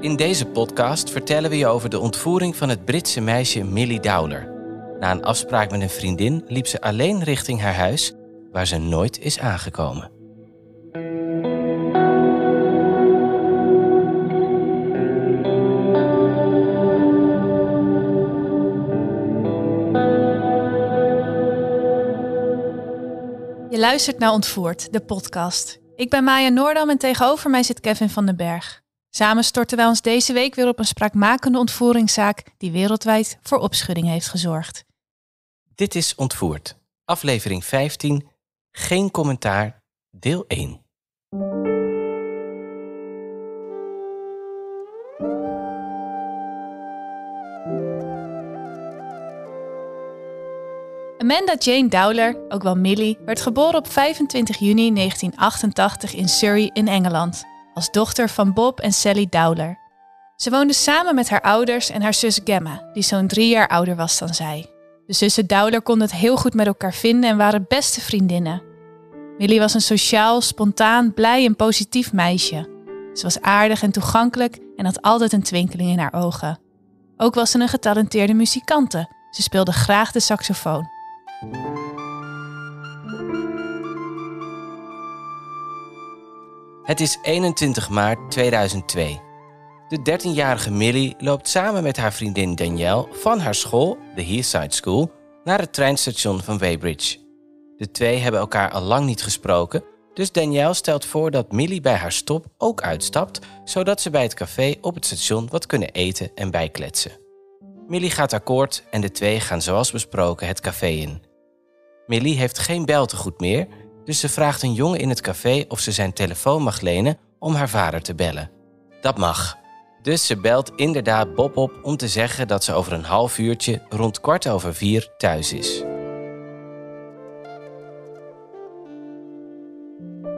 In deze podcast vertellen we je over de ontvoering van het Britse meisje Millie Dowler. Na een afspraak met een vriendin liep ze alleen richting haar huis, waar ze nooit is aangekomen. Je luistert naar Ontvoerd, de podcast. Ik ben Maya Noordam en tegenover mij zit Kevin van den Berg. Samen storten wij ons deze week weer op een spraakmakende ontvoeringszaak die wereldwijd voor opschudding heeft gezorgd. Dit is Ontvoerd, aflevering 15, Geen commentaar, deel 1. Amanda Jane Dowler, ook wel Millie, werd geboren op 25 juni 1988 in Surrey in Engeland, als dochter van Bob en Sally Dowler. Ze woonde samen met haar ouders en haar zus Gemma, die zo'n drie jaar ouder was dan zij. De zussen Dowler konden het heel goed met elkaar vinden en waren beste vriendinnen. Millie was een sociaal, spontaan, blij en positief meisje. Ze was aardig en toegankelijk en had altijd een twinkeling in haar ogen. Ook was ze een getalenteerde muzikante. Ze speelde graag de saxofoon. Het is 21 maart 2002. De 13-jarige Millie loopt samen met haar vriendin Danielle van haar school, de Hearside School, naar het treinstation van Weybridge. De twee hebben elkaar al lang niet gesproken, dus Danielle stelt voor dat Millie bij haar stop ook uitstapt, zodat ze bij het café op het station wat kunnen eten en bijkletsen. Millie gaat akkoord en de twee gaan zoals besproken het café in. Millie heeft geen beltegoed meer, dus ze vraagt een jongen in het café of ze zijn telefoon mag lenen om haar vader te bellen. Dat mag. Dus ze belt inderdaad Bob op om te zeggen dat ze over een half uurtje rond kwart over vier thuis is.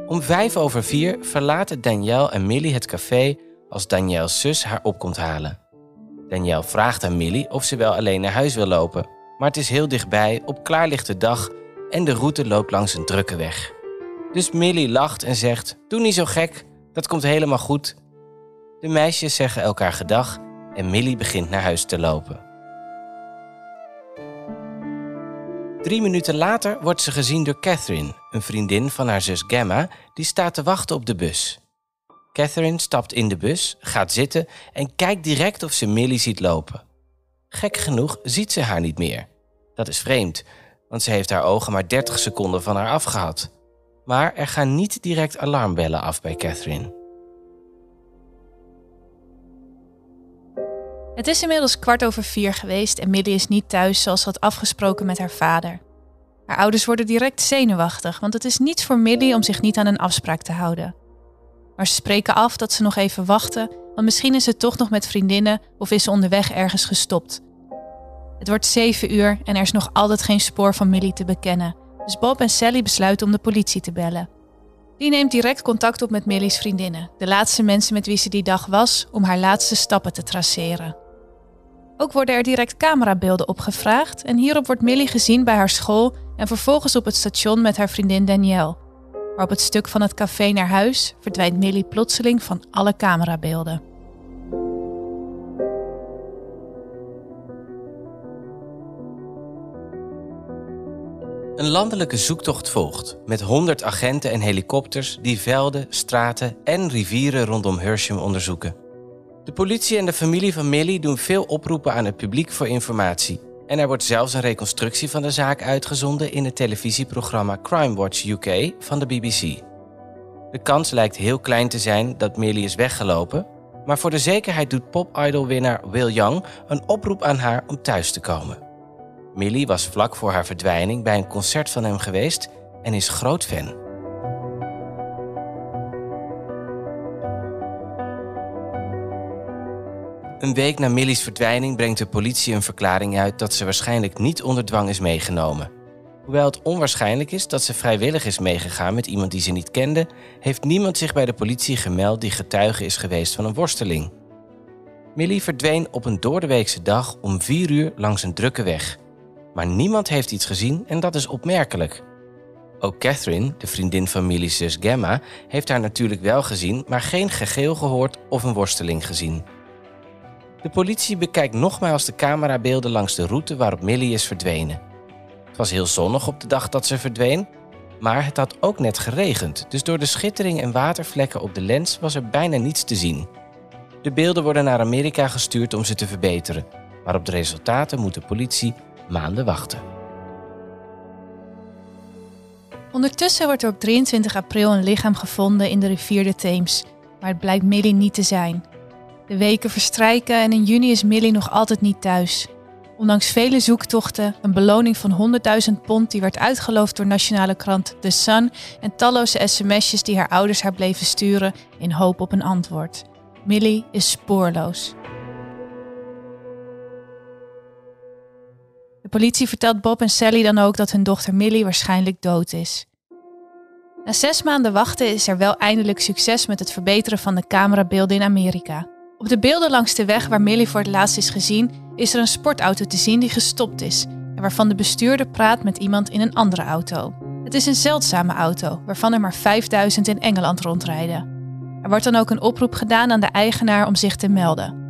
Om vijf over vier verlaten Danielle en Millie het café als Danielle's zus haar opkomt halen. Danielle vraagt aan Millie of ze wel alleen naar huis wil lopen, maar het is heel dichtbij op klaarlichte dag en de route loopt langs een drukke weg. Dus Millie lacht en zegt: Doe niet zo gek, dat komt helemaal goed. De meisjes zeggen elkaar gedag en Millie begint naar huis te lopen. Drie minuten later wordt ze gezien door Catherine, een vriendin van haar zus Gemma, die staat te wachten op de bus. Catherine stapt in de bus, gaat zitten en kijkt direct of ze Millie ziet lopen. Gek genoeg ziet ze haar niet meer. Dat is vreemd, want ze heeft haar ogen maar 30 seconden van haar afgehad. Maar er gaan niet direct alarmbellen af bij Catherine. Het is inmiddels kwart over vier geweest en Millie is niet thuis zoals ze had afgesproken met haar vader. Haar ouders worden direct zenuwachtig, want het is niets voor Millie om zich niet aan een afspraak te houden. Maar ze spreken af dat ze nog even wachten, want misschien is ze toch nog met vriendinnen of is ze onderweg ergens gestopt. Het wordt zeven uur en er is nog altijd geen spoor van Millie te bekennen, dus Bob en Sally besluiten om de politie te bellen. Die neemt direct contact op met Millie's vriendinnen, de laatste mensen met wie ze die dag was, om haar laatste stappen te traceren. Ook worden er direct camerabeelden opgevraagd en hierop wordt Millie gezien bij haar school en vervolgens op het station met haar vriendin Danielle. Maar op het stuk van het café naar huis verdwijnt Millie plotseling van alle camerabeelden. Een landelijke zoektocht volgt met 100 agenten en helikopters die velden, straten en rivieren rondom Hersham onderzoeken. De politie en de familie van Millie doen veel oproepen aan het publiek voor informatie. En er wordt zelfs een reconstructie van de zaak uitgezonden in het televisieprogramma Crime Watch UK van de BBC. De kans lijkt heel klein te zijn dat Millie is weggelopen, maar voor de zekerheid doet pop-idol-winnaar Will Young een oproep aan haar om thuis te komen. Millie was vlak voor haar verdwijning bij een concert van hem geweest en is groot fan. Een week na Millie's verdwijning brengt de politie een verklaring uit dat ze waarschijnlijk niet onder dwang is meegenomen. Hoewel het onwaarschijnlijk is dat ze vrijwillig is meegegaan met iemand die ze niet kende, heeft niemand zich bij de politie gemeld die getuige is geweest van een worsteling. Millie verdween op een doordeweekse dag om vier uur langs een drukke weg. Maar niemand heeft iets gezien en dat is opmerkelijk. Ook Catherine, de vriendin van Millie's zus Gemma, heeft haar natuurlijk wel gezien, maar geen gegeel gehoord of een worsteling gezien. De politie bekijkt nogmaals de camerabeelden langs de route waarop Millie is verdwenen. Het was heel zonnig op de dag dat ze verdween, maar het had ook net geregend, dus door de schittering en watervlekken op de lens was er bijna niets te zien. De beelden worden naar Amerika gestuurd om ze te verbeteren, maar op de resultaten moet de politie maanden wachten. Ondertussen wordt er op 23 april een lichaam gevonden in de rivier de Theems, maar het blijkt Millie niet te zijn. De weken verstrijken en in juni is Millie nog altijd niet thuis. Ondanks vele zoektochten, een beloning van 100.000 pond die werd uitgeloofd door nationale krant The Sun en talloze sms'jes die haar ouders haar bleven sturen in hoop op een antwoord. Millie is spoorloos. Politie vertelt Bob en Sally dan ook dat hun dochter Millie waarschijnlijk dood is. Na zes maanden wachten is er wel eindelijk succes met het verbeteren van de camerabeelden in Amerika. Op de beelden langs de weg waar Millie voor het laatst is gezien, is er een sportauto te zien die gestopt is en waarvan de bestuurder praat met iemand in een andere auto. Het is een zeldzame auto, waarvan er maar 5000 in Engeland rondrijden. Er wordt dan ook een oproep gedaan aan de eigenaar om zich te melden.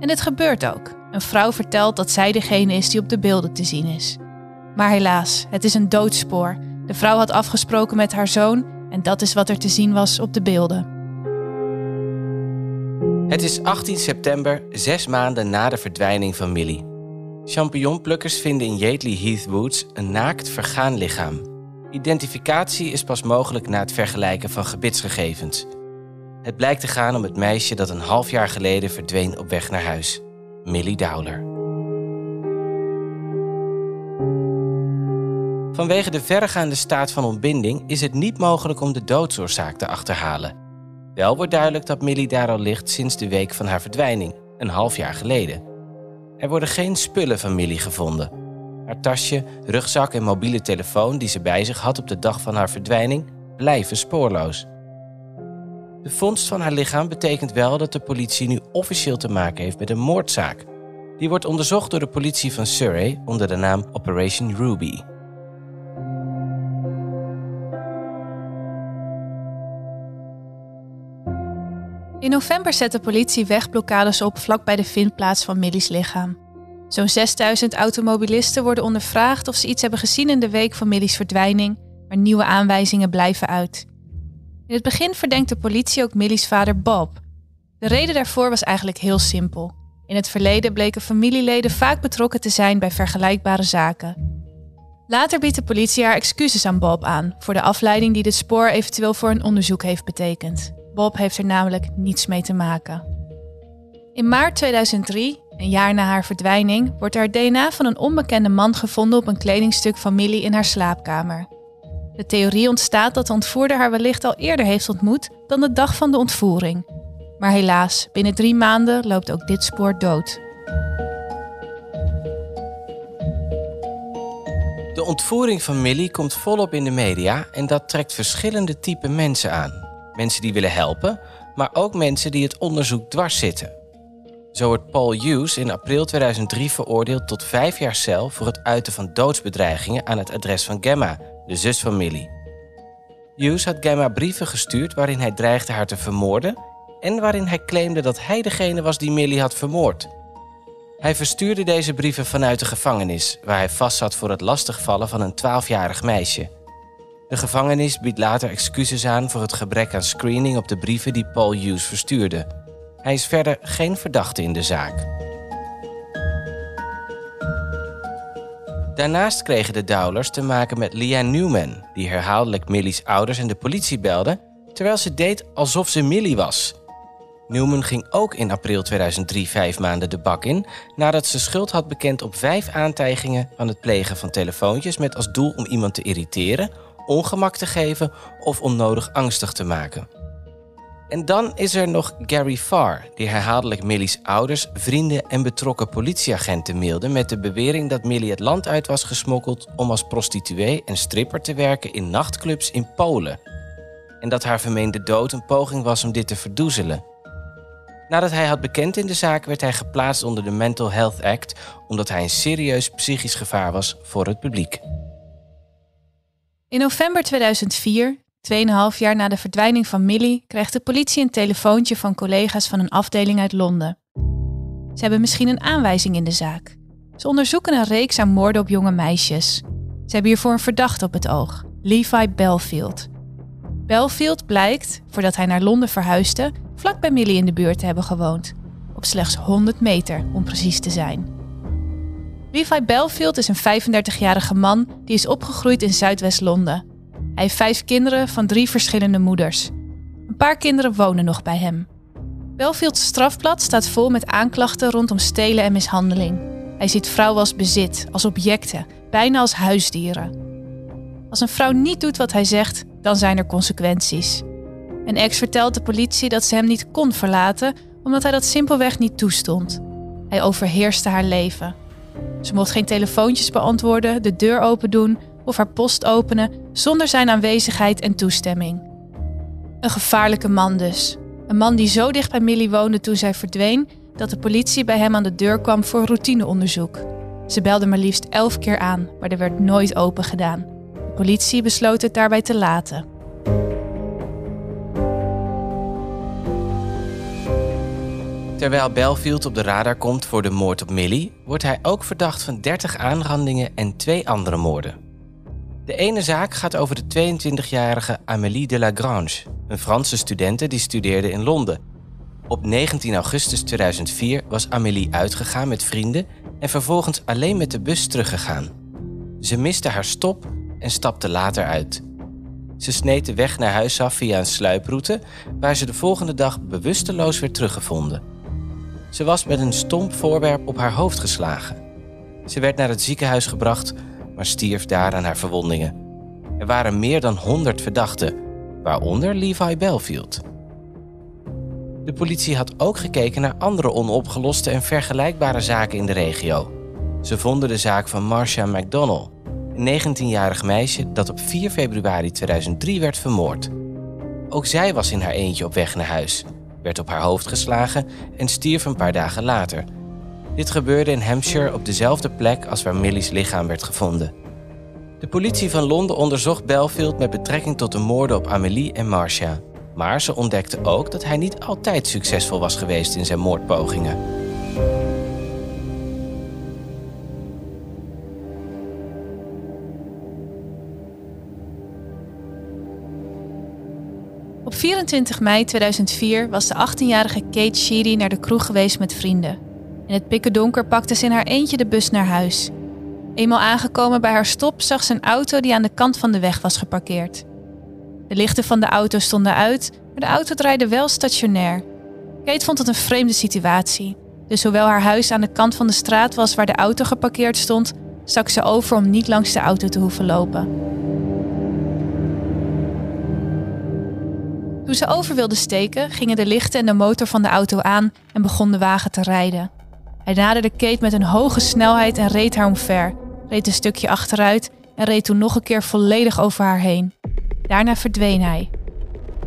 En dit gebeurt ook. Een vrouw vertelt dat zij degene is die op de beelden te zien is. Maar helaas, het is een doodspoor. De vrouw had afgesproken met haar zoon en dat is wat er te zien was op de beelden. Het is 18 september, zes maanden na de verdwijning van Millie. Champignonplukkers vinden in Yateley Heath Woods een naakt vergaan lichaam. Identificatie is pas mogelijk na het vergelijken van gebitsgegevens. Het blijkt te gaan om het meisje dat een half jaar geleden verdween op weg naar huis. Millie Dowler. Vanwege de verregaande staat van ontbinding is het niet mogelijk om de doodsoorzaak te achterhalen. Wel wordt duidelijk dat Millie daar al ligt sinds de week van haar verdwijning, een half jaar geleden. Er worden geen spullen van Millie gevonden. Haar tasje, rugzak en mobiele telefoon die ze bij zich had op de dag van haar verdwijning blijven spoorloos. De vondst van haar lichaam betekent wel dat de politie nu officieel te maken heeft met een moordzaak. Die wordt onderzocht door de politie van Surrey onder de naam Operation Ruby. In november zet de politie wegblokkades op vlak bij de vindplaats van Millie's lichaam. Zo'n 6000 automobilisten worden ondervraagd of ze iets hebben gezien in de week van Millie's verdwijning, maar nieuwe aanwijzingen blijven uit. In het begin verdenkt de politie ook Millie's vader Bob. De reden daarvoor was eigenlijk heel simpel. In het verleden bleken familieleden vaak betrokken te zijn bij vergelijkbare zaken. Later biedt de politie haar excuses aan Bob aan voor de afleiding die dit spoor eventueel voor een onderzoek heeft betekend. Bob heeft er namelijk niets mee te maken. In maart 2003, een jaar na haar verdwijning, wordt er DNA van een onbekende man gevonden op een kledingstuk van Millie in haar slaapkamer. De theorie ontstaat dat de ontvoerder haar wellicht al eerder heeft ontmoet dan de dag van de ontvoering. Maar helaas, binnen drie maanden loopt ook dit spoor dood. De ontvoering van Millie komt volop in de media en dat trekt verschillende type mensen aan. Mensen die willen helpen, maar ook mensen die het onderzoek dwars zitten. Zo wordt Paul Hughes in april 2003 veroordeeld tot vijf jaar cel voor het uiten van doodsbedreigingen aan het adres van Gemma, de zus van Millie. Hughes had Gemma brieven gestuurd waarin hij dreigde haar te vermoorden en waarin hij claimde dat hij degene was die Millie had vermoord. Hij verstuurde deze brieven vanuit de gevangenis, waar hij vastzat voor het lastigvallen van een 12-jarig meisje. De gevangenis biedt later excuses aan voor het gebrek aan screening op de brieven die Paul Hughes verstuurde. Hij is verder geen verdachte in de zaak. Daarnaast kregen de Dowlers te maken met Leanne Newman, die herhaaldelijk Millie's ouders en de politie belde, terwijl ze deed alsof ze Millie was. Newman ging ook in april 2003 vijf maanden de bak in, nadat ze schuld had bekend op vijf aantijgingen van het plegen van telefoontjes met als doel om iemand te irriteren ongemak te geven of onnodig angstig te maken. En dan is er nog Gary Farr, die herhaaldelijk Millie's ouders, vrienden en betrokken politieagenten mailde met de bewering dat Millie het land uit was gesmokkeld om als prostituee en stripper te werken in nachtclubs in Polen. En dat haar vermeende dood een poging was om dit te verdoezelen. Nadat hij had bekend in de zaak werd hij geplaatst onder de Mental Health Act omdat hij een serieus psychisch gevaar was voor het publiek. In november 2004, 2,5 jaar na de verdwijning van Millie, krijgt de politie een telefoontje van collega's van een afdeling uit Londen. Ze hebben misschien een aanwijzing in de zaak. Ze onderzoeken een reeks aan moorden op jonge meisjes. Ze hebben hiervoor een verdachte op het oog, Levi Belfield. Belfield blijkt, voordat hij naar Londen verhuisde, vlak bij Millie in de buurt te hebben gewoond. Op slechts 100 meter, om precies te zijn. Levi Belfield is een 35-jarige man die is opgegroeid in Zuidwest-Londen. Hij heeft vijf kinderen van drie verschillende moeders. Een paar kinderen wonen nog bij hem. Belfields strafblad staat vol met aanklachten rondom stelen en mishandeling. Hij ziet vrouwen als bezit, als objecten, bijna als huisdieren. Als een vrouw niet doet wat hij zegt, dan zijn er consequenties. Een ex vertelt de politie dat ze hem niet kon verlaten omdat hij dat simpelweg niet toestond. Hij overheerste haar leven. Ze mocht geen telefoontjes beantwoorden, de deur open doen of haar post openen zonder zijn aanwezigheid en toestemming. Een gevaarlijke man dus. Een man die zo dicht bij Millie woonde toen zij verdween dat de politie bij hem aan de deur kwam voor routineonderzoek. Ze belde maar liefst elf keer aan, maar er werd nooit open gedaan. De politie besloot het daarbij te laten. Terwijl Belfield op de radar komt voor de moord op Millie, wordt hij ook verdacht van 30 aanrandingen en twee andere moorden. De ene zaak gaat over de 22-jarige Amélie de Lagrange, een Franse studente die studeerde in Londen. Op 19 augustus 2004 was Amélie uitgegaan met vrienden en vervolgens alleen met de bus teruggegaan. Ze miste haar stop en stapte later uit. Ze sneed de weg naar huis af via een sluiproute, waar ze de volgende dag bewusteloos werd teruggevonden. Ze was met een stomp voorwerp op haar hoofd geslagen. Ze werd naar het ziekenhuis gebracht, maar stierf daar aan haar verwondingen. Er waren meer dan 100 verdachten, waaronder Levi Belfield. De politie had ook gekeken naar andere onopgeloste en vergelijkbare zaken in de regio. Ze vonden de zaak van Marcia McDonnell, een 19-jarig meisje dat op 4 februari 2003 werd vermoord. Ook zij was in haar eentje op weg naar huis werd op haar hoofd geslagen en stierf een paar dagen later. Dit gebeurde in Hampshire op dezelfde plek als waar Millie's lichaam werd gevonden. De politie van Londen onderzocht Belfield met betrekking tot de moorden op Amélie en Marcia. Maar ze ontdekte ook dat hij niet altijd succesvol was geweest in zijn moordpogingen. Op 24 mei 2004 was de 18-jarige Kate Sheedy naar de kroeg geweest met vrienden. In het pikken donker pakte ze in haar eentje de bus naar huis. Eenmaal aangekomen bij haar stop zag ze een auto die aan de kant van de weg was geparkeerd. De lichten van de auto stonden uit, maar de auto draaide wel stationair. Kate vond het een vreemde situatie. Dus hoewel haar huis aan de kant van de straat was waar de auto geparkeerd stond, stak ze over om niet langs de auto te hoeven lopen. Toen ze over wilde steken, gingen de lichten en de motor van de auto aan en begon de wagen te rijden. Hij naderde Kate met een hoge snelheid en reed haar omver, reed een stukje achteruit en reed toen nog een keer volledig over haar heen. Daarna verdween hij.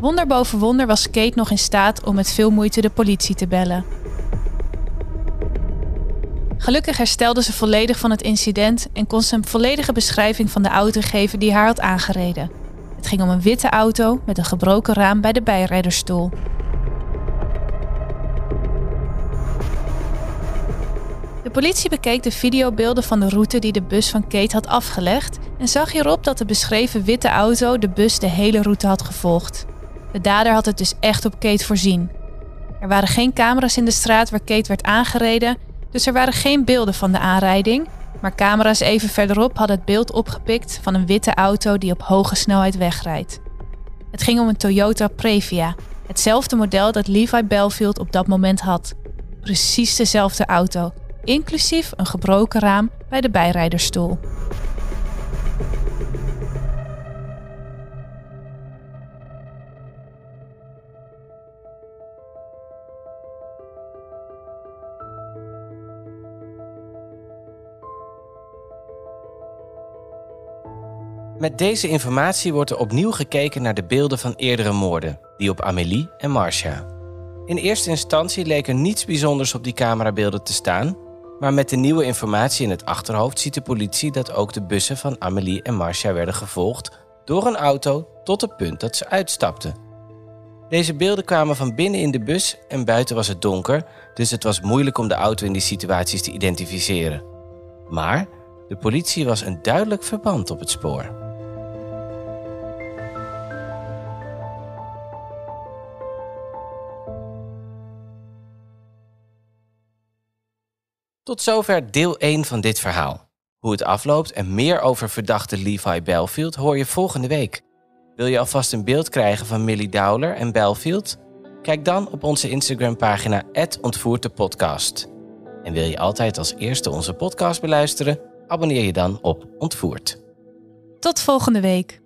Wonder boven wonder was Kate nog in staat om met veel moeite de politie te bellen. Gelukkig herstelde ze volledig van het incident en kon ze een volledige beschrijving van de auto geven die haar had aangereden. Het ging om een witte auto met een gebroken raam bij de bijrijdersstoel. De politie bekeek de videobeelden van de route die de bus van Kate had afgelegd en zag hierop dat de beschreven witte auto de bus de hele route had gevolgd. De dader had het dus echt op Kate voorzien. Er waren geen camera's in de straat waar Kate werd aangereden, dus er waren geen beelden van de aanrijding, maar camera's even verderop hadden het beeld opgepikt van een witte auto die op hoge snelheid wegrijdt. Het ging om een Toyota Previa, hetzelfde model dat Levi Belfield op dat moment had. Precies dezelfde auto, inclusief een gebroken raam bij de bijrijdersstoel. Met deze informatie wordt er opnieuw gekeken naar de beelden van eerdere moorden, die op Amélie en Marcia. In eerste instantie leek er niets bijzonders op die camerabeelden te staan, maar met de nieuwe informatie in het achterhoofd ziet de politie dat ook de bussen van Amélie en Marcia werden gevolgd door een auto tot het punt dat ze uitstapten. Deze beelden kwamen van binnen in de bus en buiten was het donker, dus het was moeilijk om de auto in die situaties te identificeren. Maar de politie was een duidelijk verband op het spoor. Tot zover deel 1 van dit verhaal. Hoe het afloopt en meer over verdachte Levi Belfield hoor je volgende week. Wil je alvast een beeld krijgen van Millie Dowler en Belfield? Kijk dan op onze Instagram-pagina @ontvoerd En wil je altijd als eerste onze podcast beluisteren? Abonneer je dan op Ontvoerd. Tot volgende week.